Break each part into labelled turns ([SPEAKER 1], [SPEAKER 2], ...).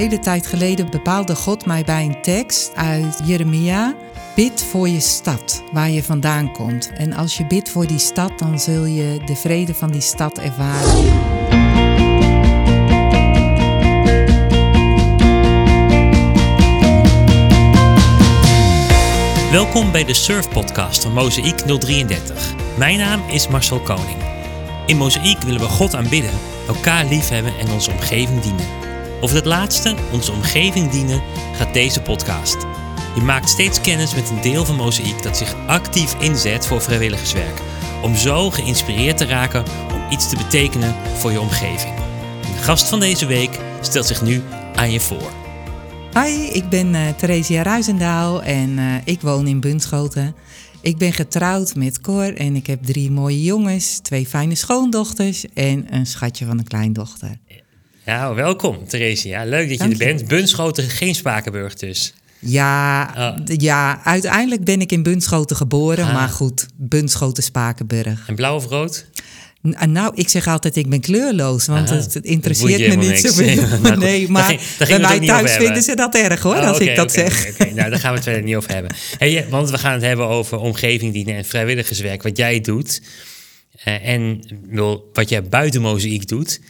[SPEAKER 1] hele tijd geleden bepaalde God mij bij een tekst uit Jeremia. Bid voor je stad, waar je vandaan komt. En als je bidt voor die stad, dan zul je de vrede van die stad ervaren.
[SPEAKER 2] Welkom bij de Surf Podcast van Mozaïek 033. Mijn naam is Marcel Koning. In Mozaïek willen we God aanbidden, elkaar liefhebben en onze omgeving dienen. Over het laatste, onze omgeving dienen, gaat deze podcast. Je maakt steeds kennis met een deel van Mozaïek dat zich actief inzet voor vrijwilligerswerk. Om zo geïnspireerd te raken om iets te betekenen voor je omgeving. De gast van deze week stelt zich nu aan je voor.
[SPEAKER 1] Hi, ik ben uh, Theresia Ruizendaal en uh, ik woon in Bunschoten. Ik ben getrouwd met Cor en ik heb drie mooie jongens, twee fijne schoondochters en een schatje van een kleindochter.
[SPEAKER 2] Ja, welkom Theresia. Leuk dat
[SPEAKER 1] Dank
[SPEAKER 2] je er bent. Bunschoten, geen Spakenburg dus.
[SPEAKER 1] Ja,
[SPEAKER 2] Oh.
[SPEAKER 1] ja, uiteindelijk ben ik in Bunschoten geboren,
[SPEAKER 2] Ah.
[SPEAKER 1] maar goed, Bunschoten Spakenburg.
[SPEAKER 2] En blauw of rood?
[SPEAKER 1] N- nou, ik zeg altijd ik ben kleurloos, want
[SPEAKER 2] Ah,
[SPEAKER 1] het, interesseert me niet zoveel.
[SPEAKER 2] Nou,
[SPEAKER 1] nee, maar bij mij thuis vinden ze dat erg hoor,
[SPEAKER 2] Oh,
[SPEAKER 1] als ik dat zeg.
[SPEAKER 2] oké. Nou, daar gaan we het verder niet over hebben. Hey, want we gaan het hebben over omgeving dienen en vrijwilligerswerk, wat jij doet. Eh, en wat jij buiten mozaïek doet.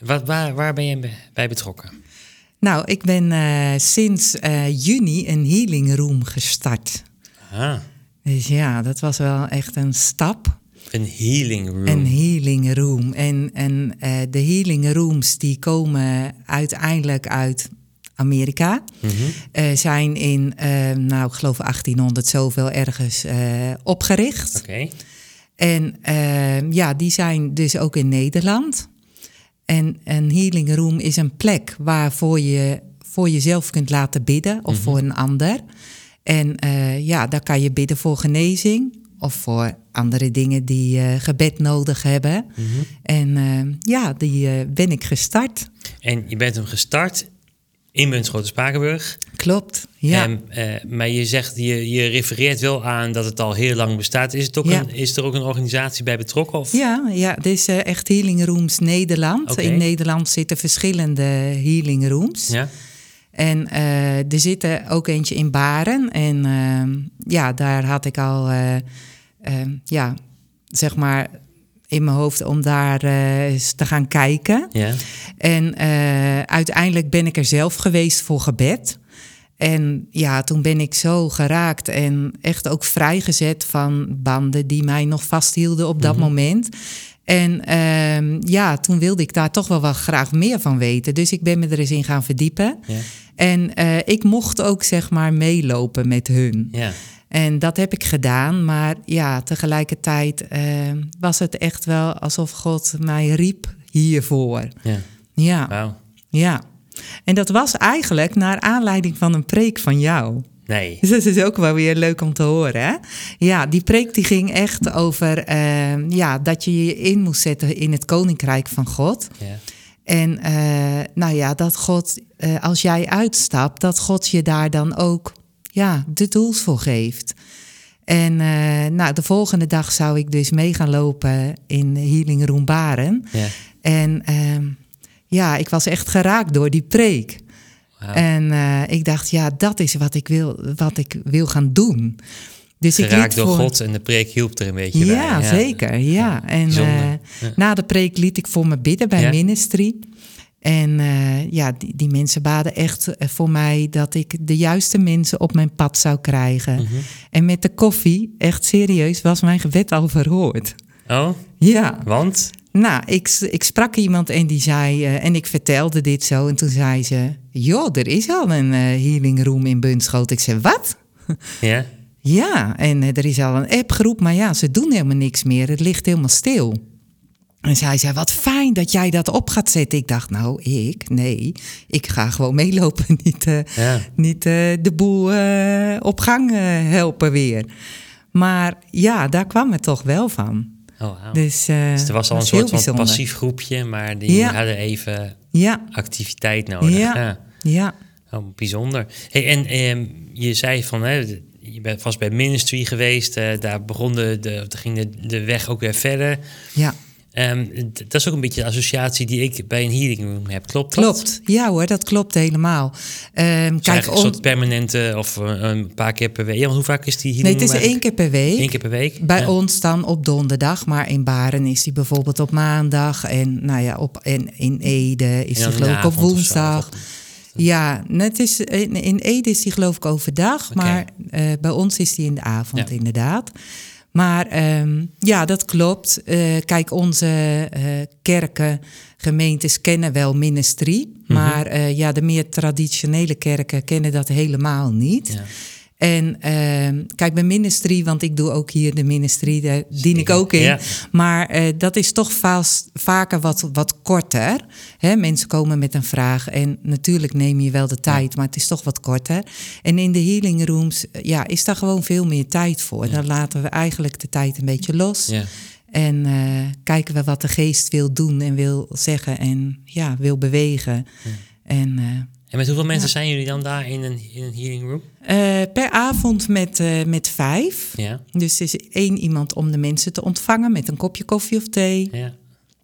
[SPEAKER 2] Wat, waar, waar ben je bij- betrokken?
[SPEAKER 1] Nou, ik ben eh, sinds eh, juni een healing room gestart.
[SPEAKER 2] Ah,
[SPEAKER 1] Dus ja, dat was wel echt een stap.
[SPEAKER 2] een healing room.
[SPEAKER 1] Een healing room. En, en eh, de healing rooms die komen uiteindelijk uit Amerika.
[SPEAKER 2] Mhm.
[SPEAKER 1] Zijn in, nou ik geloof 1800 zoveel ergens opgericht.
[SPEAKER 2] Oké,
[SPEAKER 1] En ja, die zijn dus ook in Nederland. En een healing room is een plek waarvoor je voor jezelf kunt laten bidden of voor een ander. En eh, ja, daar kan je bidden voor genezing of voor andere dingen die eh, gebed nodig hebben. En eh, ja, die ben ik gestart.
[SPEAKER 2] en je bent hem gestart in Bunschoten Spakenburg.
[SPEAKER 1] Klopt, ja.
[SPEAKER 2] Eh, maar je zegt, je, je refereert wel aan dat het al heel lang bestaat. Is, het ook
[SPEAKER 1] Ja.
[SPEAKER 2] een, is er ook een organisatie bij betrokken? Of?
[SPEAKER 1] Ja, ja, dit is eh, echt Healing Rooms Nederland. In Nederland zitten verschillende healing rooms.
[SPEAKER 2] Ja?
[SPEAKER 1] En eh, er zitten ook eentje in Baren. En ehm, ja, daar had ik al, eh, ja, zeg maar, in mijn hoofd om daar eh, eens te gaan kijken.
[SPEAKER 2] Ja?
[SPEAKER 1] En eh, uiteindelijk ben ik er zelf geweest voor gebed. En ja, toen ben ik zo geraakt en echt ook vrijgezet van banden die mij nog vasthielden op dat moment. En ehm, ja, toen wilde ik daar toch wel wel graag meer van weten. Dus ik ben me er eens in gaan verdiepen.
[SPEAKER 2] Ja?
[SPEAKER 1] En eh, ik mocht ook zeg maar meelopen met hun.
[SPEAKER 2] Ja.
[SPEAKER 1] En dat heb ik gedaan. Maar ja, tegelijkertijd eh, was het echt wel alsof God mij riep hiervoor.
[SPEAKER 2] ja.
[SPEAKER 1] Ja, ja. En dat was eigenlijk naar aanleiding van een preek van jou.
[SPEAKER 2] Nee.
[SPEAKER 1] Dus dat is ook wel weer leuk om te horen. Hè? Ja, die preek die ging echt over eh, ja, dat je je in moest zetten in het koninkrijk van God.
[SPEAKER 2] Ja.
[SPEAKER 1] En eh, nou ja, dat God, eh, als jij uitstapt, dat God je daar dan ook ja, de tools voor geeft. En nou, de volgende dag zou ik dus mee gaan lopen in Healing Room Baren.
[SPEAKER 2] Ja.
[SPEAKER 1] En ehm, ja, ik was echt geraakt door die preek. En eh, ik dacht, ja, dat is wat ik wil, wat ik wil gaan doen. Dus ik
[SPEAKER 2] Geraakt
[SPEAKER 1] liet
[SPEAKER 2] door
[SPEAKER 1] voor...
[SPEAKER 2] God en de preek hielp er een beetje
[SPEAKER 1] Ja,
[SPEAKER 2] bij.
[SPEAKER 1] zeker. Ja. En eh,
[SPEAKER 2] Ja.
[SPEAKER 1] na de preek liet ik voor me bidden bij
[SPEAKER 2] Ja.
[SPEAKER 1] ministry. En eh, ja, die, die mensen baden echt voor mij dat ik de juiste mensen op mijn pad zou krijgen.
[SPEAKER 2] Mhm.
[SPEAKER 1] En met de koffie, echt serieus, was mijn gebed al verhoord.
[SPEAKER 2] Oh,
[SPEAKER 1] Ja,
[SPEAKER 2] want?
[SPEAKER 1] Nou, ik, ik sprak iemand en die zei, eh, en ik vertelde dit zo. En toen zei ze, joh, er is al een eh, healing room in Bunschoten. Ik zei, wat?
[SPEAKER 2] Ja?
[SPEAKER 1] Ja, en eh, er is al een appgroep, maar ja, ze doen helemaal niks meer. Het ligt helemaal stil. En zij zei, wat fijn dat jij dat op gaat zetten. Ik dacht, nou, ik? Nee, ik ga gewoon meelopen. Niet,
[SPEAKER 2] Ja.
[SPEAKER 1] niet de boel op gang helpen weer. Maar ja, daar kwam het toch wel van.
[SPEAKER 2] Oh, wauw.
[SPEAKER 1] Dus,
[SPEAKER 2] Dus er was al een soort van
[SPEAKER 1] bijzonder.
[SPEAKER 2] passief groepje, maar die
[SPEAKER 1] Ja.
[SPEAKER 2] hadden even
[SPEAKER 1] Ja,
[SPEAKER 2] activiteit nodig.
[SPEAKER 1] Ja.
[SPEAKER 2] Ja. Oh, bijzonder. Hey, en ehm, je zei van, hè, je bent vast bij ministry geweest. eh, daar begon de, de, ging de, de weg ook weer verder.
[SPEAKER 1] ja.
[SPEAKER 2] Ehm, dat is ook een beetje de associatie die ik bij een healing room heb. Klopt dat?
[SPEAKER 1] Klopt, ja hoor, dat klopt helemaal.
[SPEAKER 2] Dus
[SPEAKER 1] kijk,
[SPEAKER 2] eigenlijk een soort permanente of eh, een paar keer per week. Ja, want hoe vaak is die
[SPEAKER 1] nee,
[SPEAKER 2] healing
[SPEAKER 1] het is één keer per week.
[SPEAKER 2] Eén keer per week?
[SPEAKER 1] Bij
[SPEAKER 2] Ja.
[SPEAKER 1] ons dan op donderdag, maar in Baren is die bijvoorbeeld op maandag. En nou ja, op, en in Ede is die geloof ik op
[SPEAKER 2] zo,
[SPEAKER 1] woensdag. Ja, net is, in, in Ede is die geloof ik overdag, maar eh, bij ons is die in de avond
[SPEAKER 2] Ja.
[SPEAKER 1] inderdaad. Maar ehm, ja, dat klopt. Eh, kijk, onze eh, kerken, gemeentes kennen wel ministrie.
[SPEAKER 2] Mhm.
[SPEAKER 1] Maar eh, ja, de meer traditionele kerken kennen dat helemaal niet.
[SPEAKER 2] Ja.
[SPEAKER 1] En ehm, kijk, bij ministry, want ik doe ook hier de ministry, daar dien ik ook in.
[SPEAKER 2] Ja.
[SPEAKER 1] Maar eh, dat is toch vast, vaker wat, wat korter. Hè? Mensen komen met een vraag en natuurlijk neem je wel de tijd, maar het is toch wat korter. En in de healing rooms ja, is daar gewoon veel meer tijd voor. Dan laten we eigenlijk de tijd een beetje los. En eh, kijken we wat de geest wil doen en wil zeggen en ja, wil bewegen. En eh,
[SPEAKER 2] En met hoeveel mensen zijn jullie dan daar in een, in een healing room?
[SPEAKER 1] eh, per avond met, eh, met vijf.
[SPEAKER 2] Ja.
[SPEAKER 1] Dus er is één iemand om de mensen te ontvangen met een kopje koffie of thee.
[SPEAKER 2] Ja.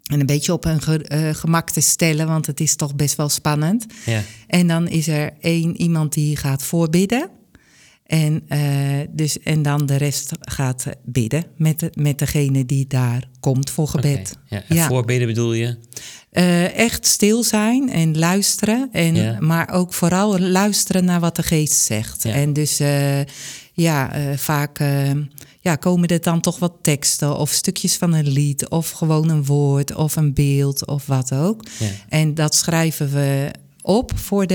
[SPEAKER 1] En een beetje op hun ge- eh, gemak te stellen, want het is toch best wel spannend.
[SPEAKER 2] Ja.
[SPEAKER 1] En dan is er één iemand die gaat voorbidden. En, eh, dus, en dan de rest gaat bidden met, de, met degene die daar komt voor gebed.
[SPEAKER 2] Ja. En
[SPEAKER 1] Ja.
[SPEAKER 2] voorbidden bedoel je?
[SPEAKER 1] Eh, echt stil zijn en luisteren. En,
[SPEAKER 2] Ja.
[SPEAKER 1] Maar ook vooral luisteren naar wat de geest zegt.
[SPEAKER 2] Ja.
[SPEAKER 1] En dus eh, ja, vaak ja, komen er dan toch wat teksten of stukjes van een lied of gewoon een woord of een beeld of wat ook. En dat schrijven we op voor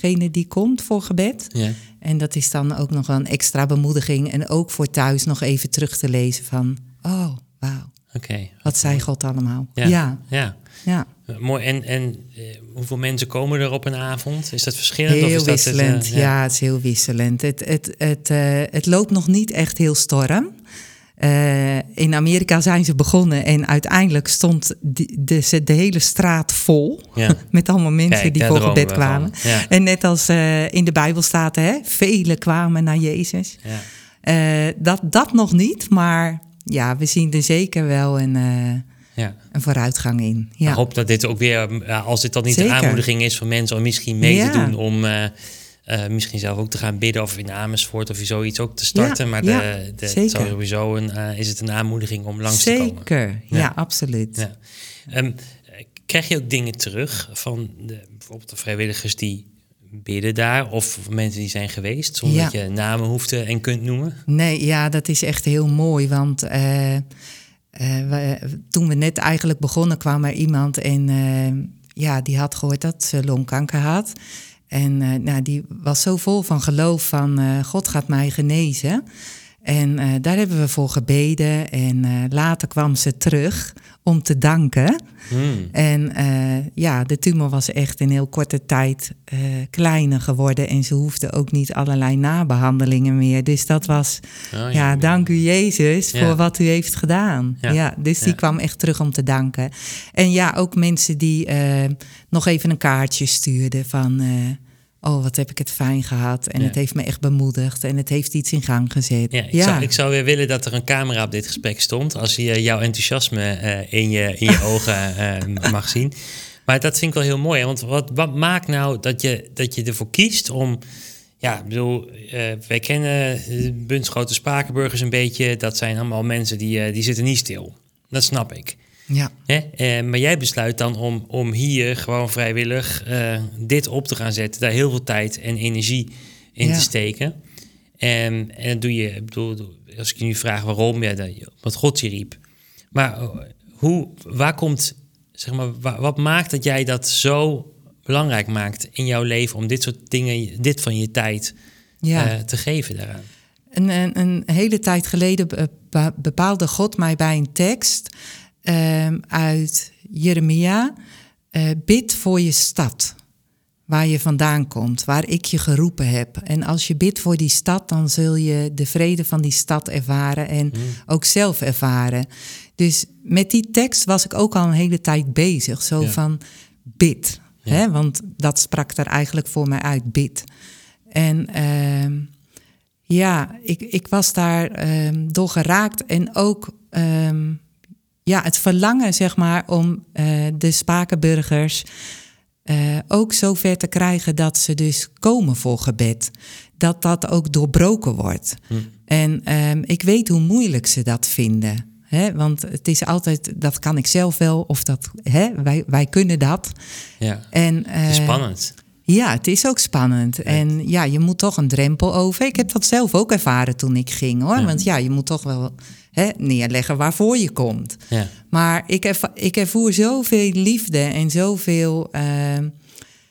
[SPEAKER 1] degene die komt voor gebed.
[SPEAKER 2] Ja.
[SPEAKER 1] En dat is dan ook nog een extra bemoediging. En ook voor thuis nog even terug te lezen van... oh, wauw,
[SPEAKER 2] Oké.
[SPEAKER 1] wat zei God allemaal.
[SPEAKER 2] Ja.
[SPEAKER 1] ja.
[SPEAKER 2] Ja.
[SPEAKER 1] ja.
[SPEAKER 2] Mooi. En, en eh, hoeveel mensen komen er op een avond? Is dat verschillend? of
[SPEAKER 1] Heel
[SPEAKER 2] is dat het, eh,
[SPEAKER 1] wisselend, ja. het is heel wisselend. Het, het, het, eh, het loopt nog niet echt heel storm. Eh, in Amerika zijn ze begonnen en uiteindelijk stond die, de, de hele straat vol.
[SPEAKER 2] Ja.
[SPEAKER 1] Met allemaal mensen
[SPEAKER 2] Kijk,
[SPEAKER 1] die voor
[SPEAKER 2] we van.
[SPEAKER 1] kwamen.
[SPEAKER 2] Ja.
[SPEAKER 1] En net als eh, in de Bijbel staat, hè, velen kwamen naar Jezus.
[SPEAKER 2] Ja.
[SPEAKER 1] Eh, dat, dat nog niet, maar ja, we zien er zeker wel een,
[SPEAKER 2] Ja.
[SPEAKER 1] een vooruitgang in. Ja.
[SPEAKER 2] Ik hoop dat dit ook weer, als dit dan niet
[SPEAKER 1] Zeker.
[SPEAKER 2] een aanmoediging is voor mensen om misschien mee
[SPEAKER 1] Ja.
[SPEAKER 2] te doen, om eh, misschien zelf ook te gaan bidden of in Amersfoort of zoiets ook te starten.
[SPEAKER 1] Ja,
[SPEAKER 2] maar
[SPEAKER 1] ja,
[SPEAKER 2] de, de, het
[SPEAKER 1] zeker.
[SPEAKER 2] zou sowieso een, eh, is het een aanmoediging om langs te komen.
[SPEAKER 1] Zeker, ja,
[SPEAKER 2] Ja.
[SPEAKER 1] absoluut.
[SPEAKER 2] Ja. Ehm, krijg je ook dingen terug van de, bijvoorbeeld de vrijwilligers die bidden daar of mensen die zijn geweest, zonder dat je namen hoeft te en kunt noemen?
[SPEAKER 1] Nee, ja, dat is echt heel mooi. Want eh, eh, we- toen we net eigenlijk begonnen, kwam er iemand en eh, ja, die had gehoord dat ze longkanker had. En eh, nou, die was zo vol van geloof van eh, God gaat mij genezen. En eh, daar hebben we voor gebeden. En later kwam ze terug om te danken.
[SPEAKER 2] Hmm.
[SPEAKER 1] En ja, de tumor was echt in heel korte tijd kleiner geworden. En ze hoefde ook niet allerlei nabehandelingen meer. Dus dat was,
[SPEAKER 2] Oh,
[SPEAKER 1] ja, dank u Jezus
[SPEAKER 2] Ja.
[SPEAKER 1] voor wat u heeft gedaan.
[SPEAKER 2] Ja.
[SPEAKER 1] Ja, dus die kwam echt terug om te danken. En ja, ook mensen die nog even een kaartje stuurden van... oh, wat heb ik het fijn gehad. En
[SPEAKER 2] Ja.
[SPEAKER 1] het heeft me echt bemoedigd. En het heeft iets in gang gezet.
[SPEAKER 2] Ja, ik, Zou, ik zou weer willen dat er een camera op dit gesprek stond. Als je jouw enthousiasme eh, in, je, in je ogen eh, mag zien. Maar dat vind ik wel heel mooi. hè, Want wat, wat maakt nou dat je, dat je ervoor kiest om. Ja, ik bedoel, eh, wij kennen Bunschoten Spakenburgers een beetje. Dat zijn allemaal mensen die, die zitten niet stil. Dat snap ik.
[SPEAKER 1] Ja,
[SPEAKER 2] Hè? Eh, maar jij besluit dan om, om hier gewoon vrijwillig eh, dit op te gaan zetten. Daar heel veel tijd en energie in
[SPEAKER 1] Ja.
[SPEAKER 2] te steken. En, en dat doe je, ik bedoel, als ik je nu vraag waarom, ja, dat, wat God je riep. Maar eh, hoe, waar komt, zeg maar, wa- wat maakt dat jij dat zo belangrijk maakt in jouw leven om dit soort dingen, dit van je tijd
[SPEAKER 1] ja.
[SPEAKER 2] te geven daaraan?
[SPEAKER 1] Een, een, een hele tijd geleden be- be- bepaalde God mij bij een tekst ehm, uit Jeremia. eh, bid voor je stad, waar je vandaan komt, waar ik je geroepen heb. En als je bidt voor die stad, dan zul je de vrede van die stad ervaren en ook zelf ervaren. Dus met die tekst was ik ook al een hele tijd bezig. Zo
[SPEAKER 2] Ja.
[SPEAKER 1] van bid.
[SPEAKER 2] Ja.
[SPEAKER 1] Hè? Want dat sprak er eigenlijk voor mij uit, bid. En ehm, ja, ik, ik was daar ehm, door geraakt en ook, ja, het verlangen, zeg maar, om eh, de Spakenburgers uh, ook zover te krijgen dat ze dus komen voor gebed. Dat dat ook doorbroken wordt. Hm. En ehm, ik weet hoe moeilijk ze dat vinden. Hè? Want het is altijd, dat kan ik zelf wel, of dat, hè? Wij, wij kunnen dat.
[SPEAKER 2] Ja, en, het is spannend.
[SPEAKER 1] Ja, het is ook spannend. En ja, je moet toch een drempel over. Ik heb dat zelf ook ervaren toen ik ging hoor. Want ja, je moet toch wel hè, neerleggen waarvoor je komt. Ja. Maar ik, erv ik ervoer zoveel liefde en zoveel uh,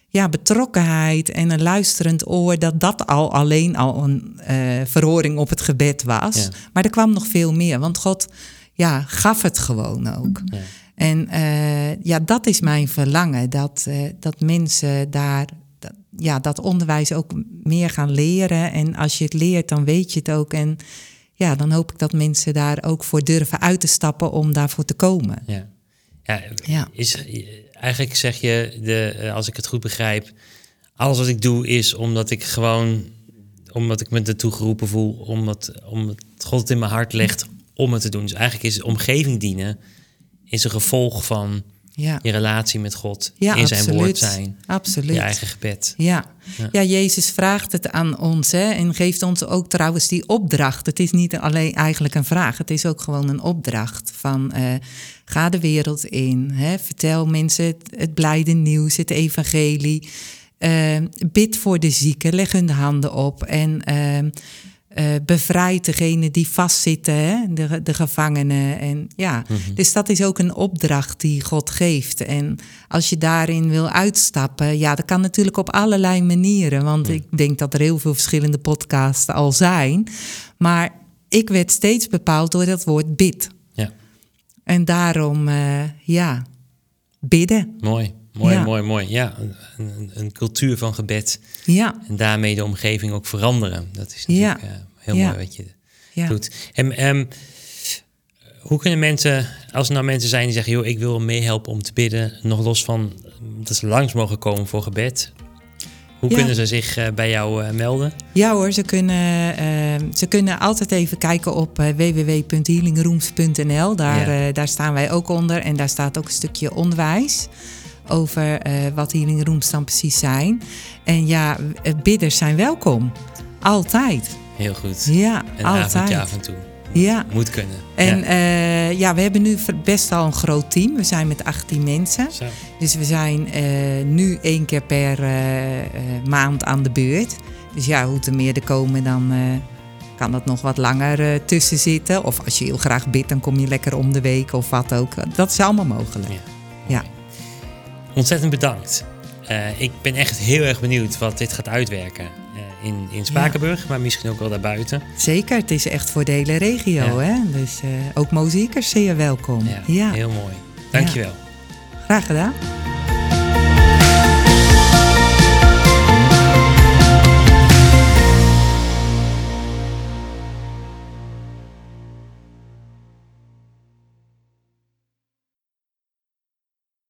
[SPEAKER 1] ja, betrokkenheid en een luisterend oor, dat dat al alleen al een uh, verhoring op het gebed was. Maar er kwam nog veel meer, want God ja, gaf het gewoon ook. En uh, ja, dat is mijn verlangen, dat, uh, dat mensen daar ja, dat onderwijs ook meer gaan leren. En als je het leert, dan weet je het ook. En ja, dan hoop ik dat mensen daar ook voor durven uit te stappen om daarvoor te komen.
[SPEAKER 2] Ja, ja, ja. Is, eigenlijk zeg je, de, eh, als ik het goed begrijp, alles wat ik doe is omdat ik gewoon, omdat ik me ertoe geroepen voel, omdat, omdat God het in mijn hart legt om het te doen. Dus eigenlijk is omgeving dienen is een gevolg van ja. je relatie met God ja, in zijn woord zijn.
[SPEAKER 1] Absoluut.
[SPEAKER 2] Je eigen gebed.
[SPEAKER 1] Ja. ja. Jezus vraagt het aan ons hè, en geeft ons ook trouwens die opdracht. Het is niet alleen eigenlijk een vraag, het is ook gewoon een opdracht van uh, ga de wereld in, hè, vertel mensen het, het blijde nieuws, het evangelie. Uh, bid voor de zieken, leg hun de handen op en uh, uh, bevrijdt degene die vastzitten, hè? De, de gevangenen. En, ja. Mhm. Dus dat is ook een opdracht die God geeft. En als je daarin wil uitstappen, ja, dat kan natuurlijk op allerlei manieren. Want ik denk dat er heel veel verschillende podcasts al zijn. Maar ik werd steeds bepaald door dat woord bid. Ja. En daarom, uh, ja, bidden.
[SPEAKER 2] Mooi. Mooi, mooi, mooi. Ja, een, een, cultuur van gebed. Ja. En daarmee de omgeving ook veranderen. Dat is natuurlijk ja. Heel mooi wat je doet. En um, hoe kunnen mensen, als er nou mensen zijn die zeggen... joh, ik wil meehelpen om te bidden... nog los van dat ze langs mogen komen voor gebed... Hoe kunnen ze zich uh, bij jou uh, melden?
[SPEAKER 1] Ja hoor, ze kunnen, uh, ze kunnen altijd even kijken op www.healingrooms.nl. Daar, ja. daar staan wij ook onder en daar staat ook een stukje onderwijs over wat healing rooms dan precies zijn. En ja, eh, bidders zijn welkom. Altijd.
[SPEAKER 2] Heel goed.
[SPEAKER 1] Ja,
[SPEAKER 2] een
[SPEAKER 1] altijd.
[SPEAKER 2] af en toe.
[SPEAKER 1] Ja.
[SPEAKER 2] Moet kunnen.
[SPEAKER 1] En ja. Uh, ja. we hebben nu best wel een groot team. We zijn met 18 mensen. Zo. Dus we zijn uh, nu één keer per uh, maand aan de beurt. Dus ja, hoe er meer er komen, dan kan dat nog wat langer tussen zitten. Of als je heel graag bidt, dan kom je lekker om de week of wat ook. Dat is allemaal mogelijk. Ja. ja.
[SPEAKER 2] Ontzettend bedankt. Ik ben echt heel erg benieuwd wat dit gaat uitwerken in, in Spakenburg, ja. maar misschien ook wel daarbuiten.
[SPEAKER 1] Zeker, het is echt voor de hele regio. Ja. Hè? Dus uh, ook muziekers zeer welkom.
[SPEAKER 2] Ja, heel mooi. Dankjewel.
[SPEAKER 1] Graag gedaan.